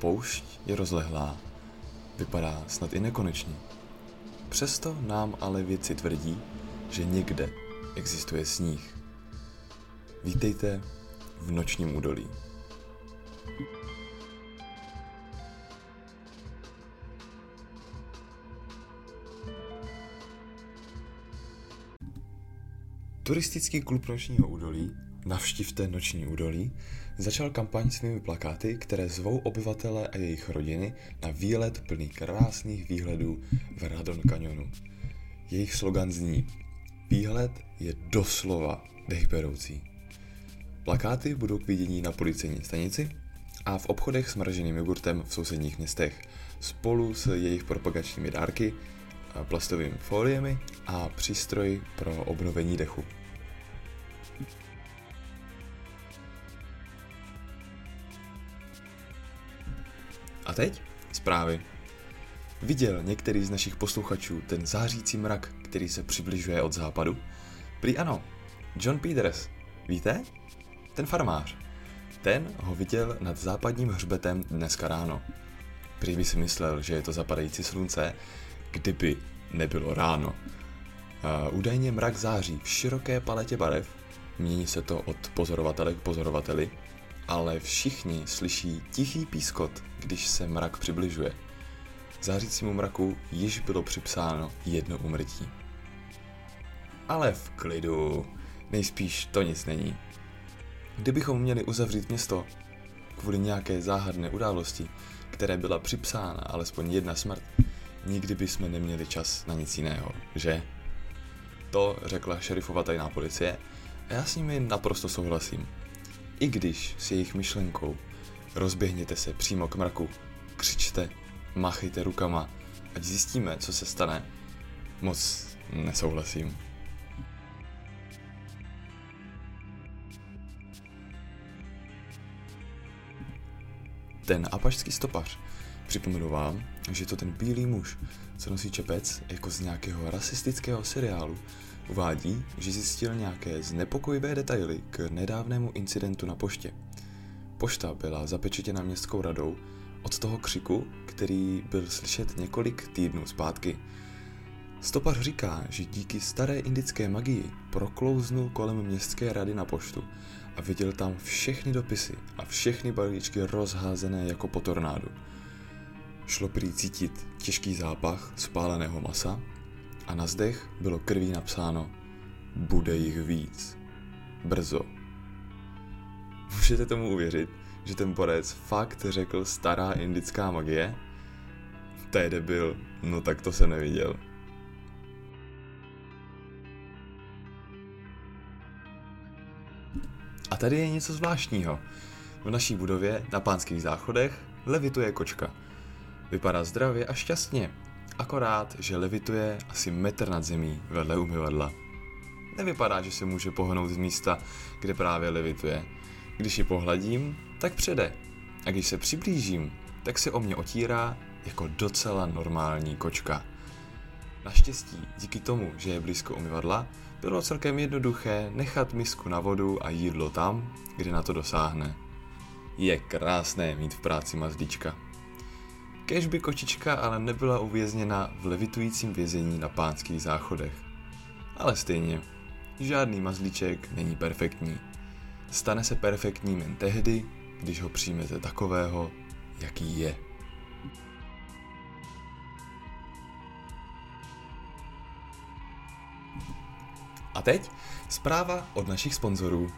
Poušť je rozlehlá. Vypadá snad i nekonečně. Přesto nám ale věci tvrdí, že někde existuje sníh. Vítejte v nočním údolí. Turistický klub Nočního údolí Navštivte Noční údolí začal kampaň svými plakáty, které zvou obyvatele a jejich rodiny na výlet plný krásných výhledů v Radon kanionu. Jejich slogan zní Výhled je doslova dechberoucí. Plakáty budou k vidění na policejní stanici a v obchodech s mraženým jogurtem v sousedních městech spolu s jejich propagačními dárky, plastovými foliemi a přístroji pro obnovení dechu. A teď zprávy. Viděl některý z našich posluchačů ten zářící mrak, který se přibližuje od západu? Prý ano, John Peters. Víte? Ten farmář. Ten ho viděl nad západním hřbetem dneska ráno. Prý by si myslel, že je to zapadající slunce, kdyby nebylo ráno. Uh, údajně mrak září v široké paletě barev, mění se to od pozorovatele k pozorovateli, ale všichni slyší tichý pískot, když se mrak přibližuje. Zářícímu mraku již bylo připsáno jedno umrtí. Ale v klidu, nejspíš to nic není. Kdybychom měli uzavřít město kvůli nějaké záhadné události, které byla připsána alespoň jedna smrt, nikdy bychom neměli čas na nic jiného, že? To řekla šerifova tajná policie a já s nimi naprosto souhlasím. I když s jejich myšlenkou rozběhněte se přímo k mraku, křičte, machejte rukama, ať zjistíme, co se stane, moc nesouhlasím. Ten apašský stopař připomenu vám, že to ten bílý muž, co nosí čepec jako z nějakého rasistického seriálu, Uvádí, že zjistil nějaké znepokojivé detaily k nedávnému incidentu na poště. Pošta byla zapečetěna městskou radou od toho křiku, který byl slyšet několik týdnů zpátky. Stopař říká, že díky staré indické magii proklouznul kolem městské rady na poštu a viděl tam všechny dopisy a všechny balíčky rozházené jako po tornádu. Šlo prý cítit těžký zápach spáleného masa a na zdech bylo krví napsáno Bude jich víc. Brzo. Můžete tomu uvěřit, že ten borec fakt řekl stará indická magie? To je debil, no tak to jsem neviděl. A tady je něco zvláštního. V naší budově na pánských záchodech levituje kočka. Vypadá zdravě a šťastně, akorát, že levituje asi metr nad zemí vedle umyvadla. Nevypadá, že se může pohnout z místa, kde právě levituje. Když ji pohladím, tak přede. A když se přiblížím, tak se o mě otírá jako docela normální kočka. Naštěstí, díky tomu, že je blízko umyvadla, bylo celkem jednoduché nechat misku na vodu a jídlo tam, kde na to dosáhne. Je krásné mít v práci mazlíčka. Kež by kočička ale nebyla uvězněna v levitujícím vězení na pánských záchodech. Ale stejně, žádný mazlíček není perfektní. Stane se perfektním jen tehdy, když ho přijmete takového, jaký je. A teď zpráva od našich sponzorů.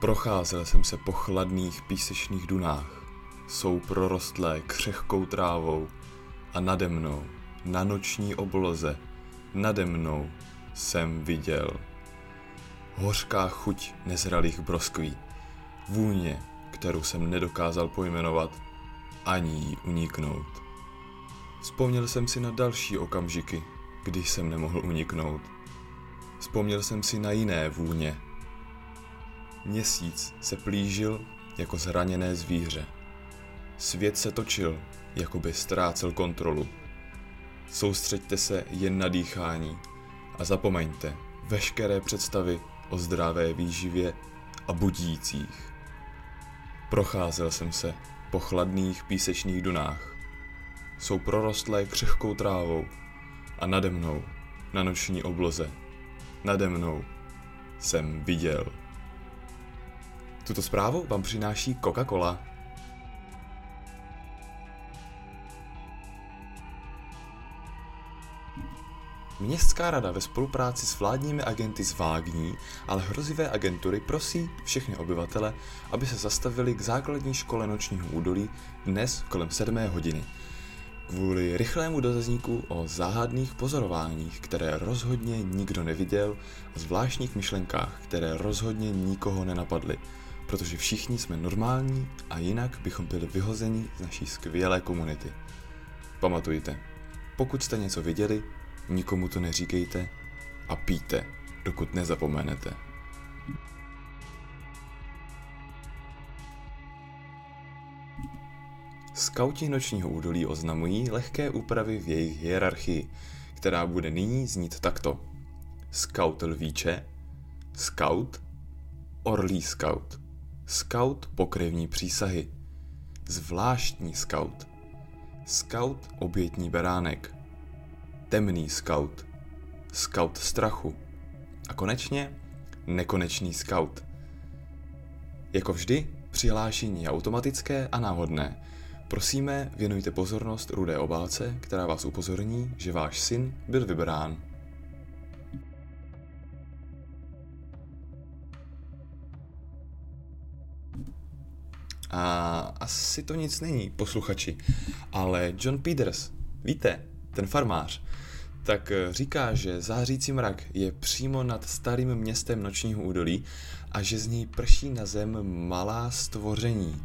Procházel jsem se po chladných písečných dunách jsou prorostlé křehkou trávou a nade mnou, na noční obloze, nade mnou jsem viděl. Hořká chuť nezralých broskví, vůně, kterou jsem nedokázal pojmenovat, ani jí uniknout. Vzpomněl jsem si na další okamžiky, když jsem nemohl uniknout. Vzpomněl jsem si na jiné vůně. Měsíc se plížil jako zraněné zvíře. Svět se točil, jako by ztrácel kontrolu. Soustřeďte se jen na dýchání a zapomeňte veškeré představy o zdravé výživě a budících. Procházel jsem se po chladných písečných dunách. Jsou prorostlé křehkou trávou a nade mnou, na noční obloze, nade mnou, jsem viděl. Tuto zprávu vám přináší Coca-Cola. Městská rada ve spolupráci s vládními agenty z vágní, ale hrozivé agentury prosí všechny obyvatele, aby se zastavili k základní škole nočního údolí dnes kolem 7 hodiny. Kvůli rychlému dotazníku o záhadných pozorováních, které rozhodně nikdo neviděl, a zvláštních myšlenkách, které rozhodně nikoho nenapadly, protože všichni jsme normální a jinak bychom byli vyhozeni z naší skvělé komunity. Pamatujte, pokud jste něco viděli, nikomu to neříkejte a píte, dokud nezapomenete. Skauti nočního údolí oznamují lehké úpravy v jejich hierarchii, která bude nyní znít takto. Scout lvíče, scout, orlí scout, scout pokrevní přísahy, zvláštní scout, scout obětní beránek, temný scout, scout strachu a konečně nekonečný scout. Jako vždy, přihlášení je automatické a náhodné. Prosíme, věnujte pozornost rudé obálce, která vás upozorní, že váš syn byl vybrán. A asi to nic není, posluchači, ale John Peters, víte, ten farmář, tak eh, říká, že zářící mrak je přímo nad starým městem nočního údolí a že z něj prší na zem malá stvoření.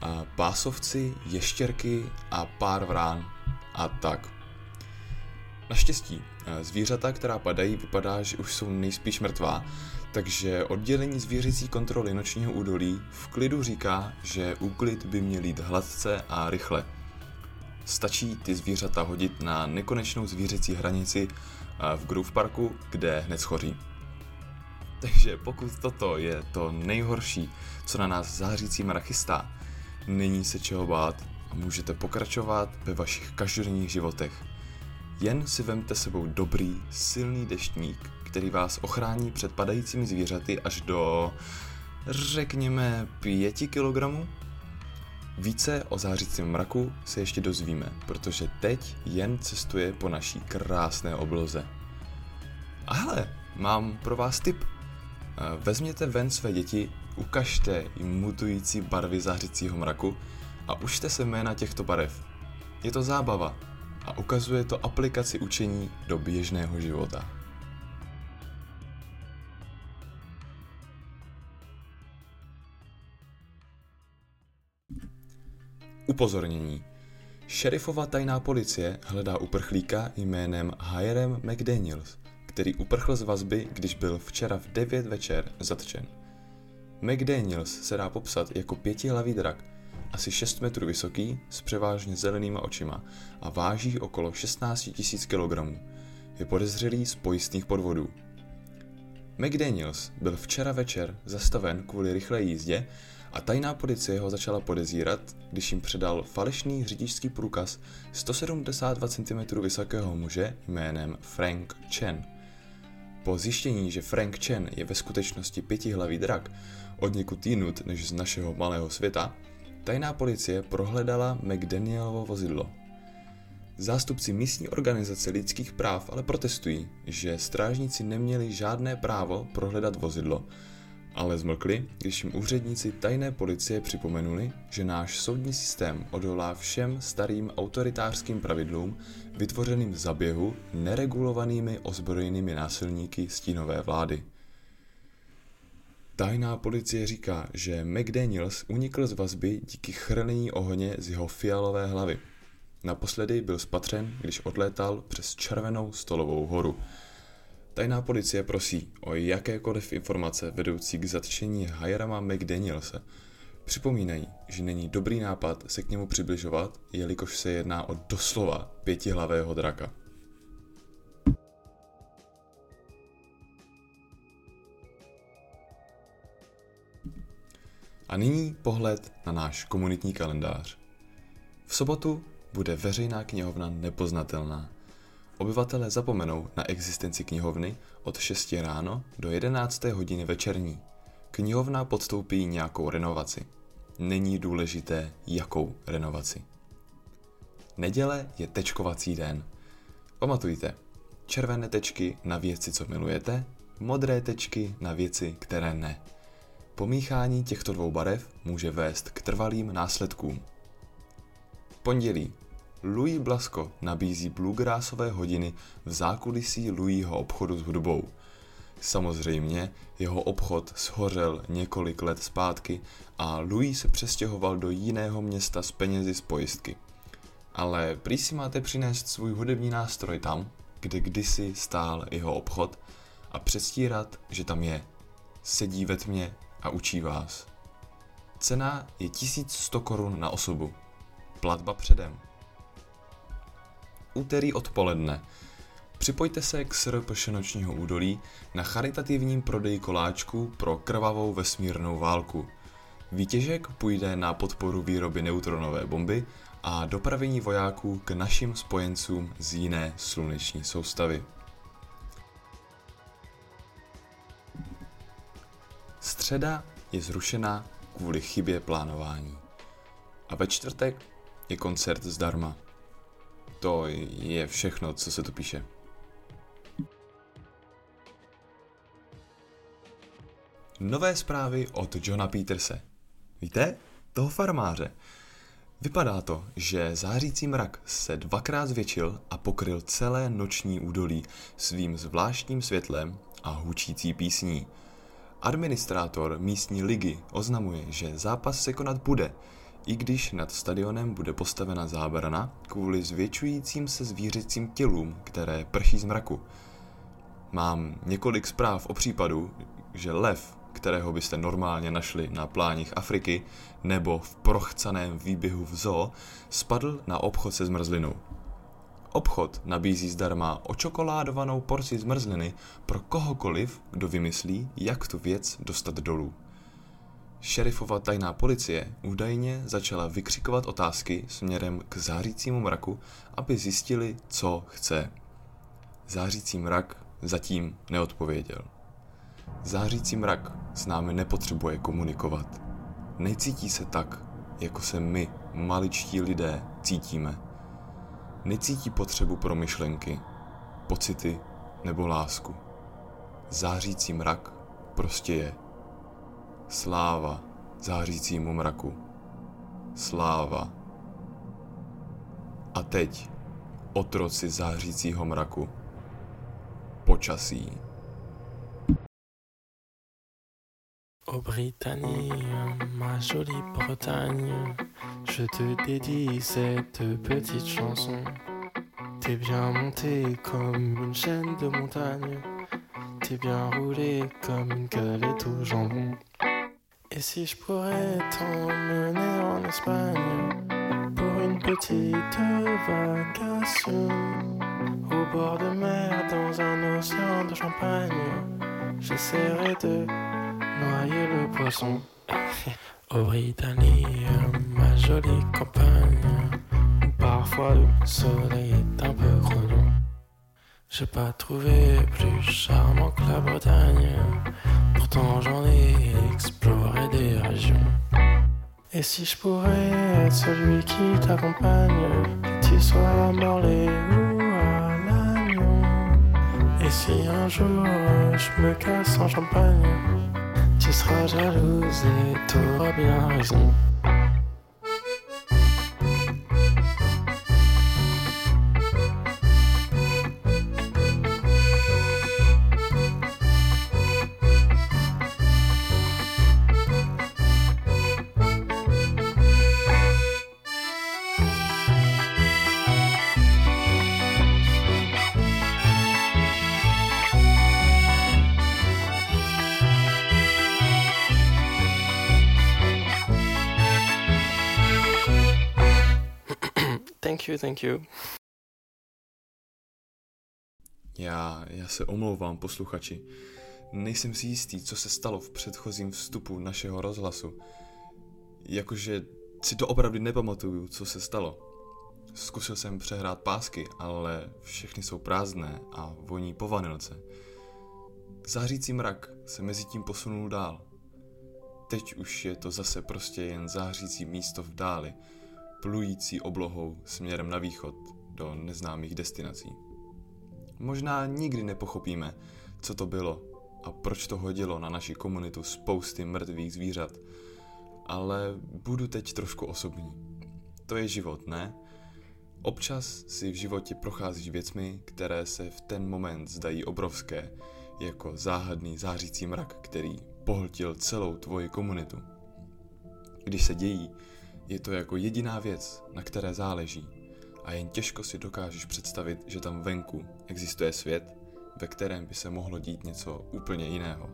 A pásovci, ještěrky a pár vrán. A tak. Naštěstí, eh, zvířata, která padají, vypadá, že už jsou nejspíš mrtvá, takže oddělení zvěřící kontroly nočního údolí v klidu říká, že úklid by měl jít hladce a rychle. Stačí ty zvířata hodit na nekonečnou zvířecí hranici v Groove Parku, kde hned schoří. Takže pokud toto je to nejhorší, co na nás zářící mrak chystá, není se čeho bát a můžete pokračovat ve vašich každodenních životech. Jen si vemte sebou dobrý, silný deštník, který vás ochrání před padajícími zvířaty až do, řekněme, 5 kilogramů více o zářícím mraku se ještě dozvíme, protože teď jen cestuje po naší krásné obloze. A hele, mám pro vás tip. Eh, vezměte ven své děti, ukažte jim mutující barvy zářícího mraku a užte se jména těchto barev. Je to zábava a ukazuje to aplikaci učení do běžného života. Upozornění. Šerifova tajná policie hledá uprchlíka jménem Hirem McDaniels, který uprchl z vazby, když byl včera v 9 večer zatčen. McDaniels se dá popsat jako pětihlavý drak, asi 6 metrů vysoký, s převážně zelenýma očima a váží okolo 16 000 kg. Je podezřelý z pojistných podvodů. McDaniels byl včera večer zastaven kvůli rychlé jízdě a tajná policie ho začala podezírat, když jim předal falešný řidičský průkaz 172 cm vysokého muže jménem Frank Chen. Po zjištění, že Frank Chen je ve skutečnosti pětihlavý drak, od někud jinut než z našeho malého světa, tajná policie prohledala McDanielovo vozidlo. Zástupci místní organizace lidských práv ale protestují, že strážníci neměli žádné právo prohledat vozidlo, ale zmlkli, když jim úředníci tajné policie připomenuli, že náš soudní systém odolá všem starým autoritářským pravidlům vytvořeným z zaběhu neregulovanými ozbrojenými násilníky stínové vlády. Tajná policie říká, že McDaniels unikl z vazby díky chrlení ohně z jeho fialové hlavy. Naposledy byl spatřen, když odlétal přes červenou stolovou horu – Tajná policie prosí o jakékoliv informace vedoucí k zatčení Hirama McDanielse. Připomínají, že není dobrý nápad se k němu přibližovat, jelikož se jedná o doslova pětihlavého draka. A nyní pohled na náš komunitní kalendář. V sobotu bude veřejná knihovna nepoznatelná. Obyvatelé zapomenou na existenci knihovny od 6 ráno do 11. hodiny večerní. Knihovna podstoupí nějakou renovaci. Není důležité, jakou renovaci. Neděle je tečkovací den. Pamatujte, červené tečky na věci, co milujete, modré tečky na věci, které ne. Pomíchání těchto dvou barev může vést k trvalým následkům. Pondělí. Louis Blasko nabízí bluegrassové hodiny v zákulisí Louisho obchodu s hudbou. Samozřejmě jeho obchod shořel několik let zpátky a Louis se přestěhoval do jiného města s penězi z pojistky. Ale prý si máte přinést svůj hudební nástroj tam, kde kdysi stál jeho obchod a předstírat, že tam je. Sedí ve tmě a učí vás. Cena je 1100 korun na osobu. Platba předem. Úterý odpoledne. Připojte se k SRPŠ nočního údolí na charitativním prodeji koláčků pro krvavou vesmírnou válku. Výtěžek půjde na podporu výroby neutronové bomby a dopravení vojáků k našim spojencům z jiné sluneční soustavy. Středa je zrušena kvůli chybě plánování. A ve čtvrtek je koncert zdarma. To je všechno, co se tu píše. Nové zprávy od Johna Peterse. Víte? Toho farmáře. Vypadá to, že zářící mrak se dvakrát zvětšil a pokryl celé noční údolí svým zvláštním světlem a hučící písní. Administrátor místní ligy oznamuje, že zápas se konat bude, i když nad stadionem bude postavena zábrana kvůli zvětšujícím se zvířecím tělům, které prší z mraku. Mám několik zpráv o případu, že lev, kterého byste normálně našli na pláních Afriky nebo v prochcaném výběhu v zoo, spadl na obchod se zmrzlinou. Obchod nabízí zdarma očokoládovanou porci zmrzliny pro kohokoliv, kdo vymyslí, jak tu věc dostat dolů. Šerifova tajná policie údajně začala vykřikovat otázky směrem k zářícímu mraku, aby zjistili, co chce. Zářící mrak zatím neodpověděl. Zářící mrak s námi nepotřebuje komunikovat. Necítí se tak, jako se my, maličtí lidé, cítíme. Necítí potřebu pro myšlenky, pocity nebo lásku. Zářící mrak prostě je. Sláva zářícímu mraku. Sláva. A teď otroci zářícího mraku. Počasí. Ô Britannie, ma jolie Bretagne, je te dédie cette petite chanson. T'es bien monté comme une chaîne de montagne, t'es bien roulé comme une galette au jambon. Et si je pourrais t'emmener en Espagne pour une petite vacation au bord de mer dans un océan de champagne, j'essaierai de noyer le poisson. Au Britannie, ma jolie campagne, où parfois le soleil est un peu grognon. J'ai pas trouvé plus charmant que la Bretagne, pourtant j'en ai exploré des régions. Et si je pourrais être celui qui t'accompagne, que tu sois à Morlaix ou à Lannion, et si un jour je me casse en champagne, tu seras jalouse et t'auras bien raison. Thank you, thank you. Já, já se omlouvám posluchači. Nejsem si jistý, co se stalo v předchozím vstupu našeho rozhlasu. jakože si to opravdu nepamatuju, co se stalo. Zkusil jsem přehrát pásky, ale všechny jsou prázdné a voní po vanilce. Zářící mrak se mezi tím posunul dál. Teď už je to zase prostě jen zářící místo v dáli, plující oblohou směrem na východ do neznámých destinací. Možná nikdy nepochopíme, co to bylo a proč to hodilo na naši komunitu spousty mrtvých zvířat, ale budu teď trošku osobní. To je život, ne? Občas si v životě procházíš věcmi, které se v ten moment zdají obrovské, jako záhadný zářící mrak, který pohltil celou tvoji komunitu. Když se dějí, je to jako jediná věc, na které záleží a jen těžko si dokážeš představit, že tam venku existuje svět, ve kterém by se mohlo dít něco úplně jiného.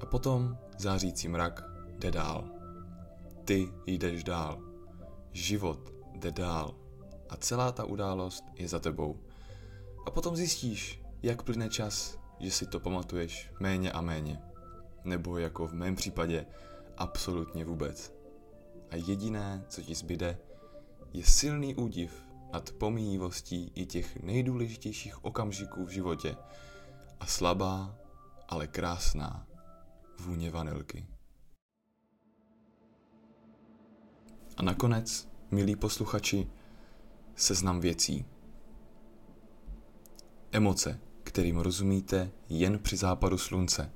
A potom zářící mrak jde dál. Ty jdeš dál. Život jde dál. A celá ta událost je za tebou. A potom zjistíš, jak plyne čas, že si to pamatuješ méně a méně. Nebo jako v mém případě, absolutně vůbec. A jediné, co ti zbyde, je silný údiv nad pomíjivostí i těch nejdůležitějších okamžiků v životě a slabá, ale krásná vůně vanilky. A nakonec, milí posluchači, seznam věcí. Emoce, kterým rozumíte jen při západu slunce.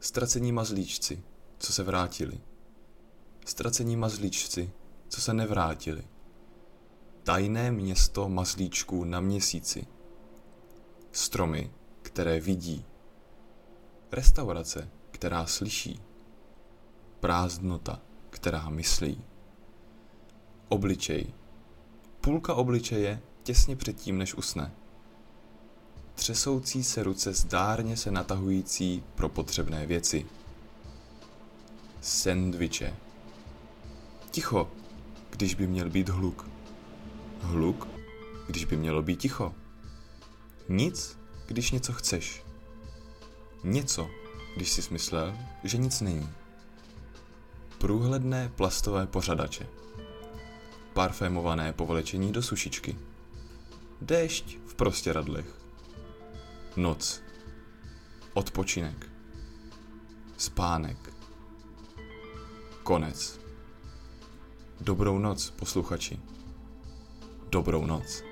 Ztracení mazlíčci, co se vrátili. Ztracení mazlíčci, co se nevrátili. Tajné město mazlíčků na měsíci. Stromy, které vidí. Restaurace, která slyší. Prázdnota, která myslí. Obličej. Půlka obličeje těsně předtím, než usne. Třesoucí se ruce zdárně se natahující pro potřebné věci. Sendviče. Ticho, když by měl být hluk. Hluk, když by mělo být ticho. Nic, když něco chceš. Něco, když si myslel, že nic není. Průhledné plastové pořadače. Parfémované povlečení do sušičky. Déšť v prostěradlech. Noc. Odpočinek. Spánek. Konec. Dobrou noc, posluchači. Dobrou noc.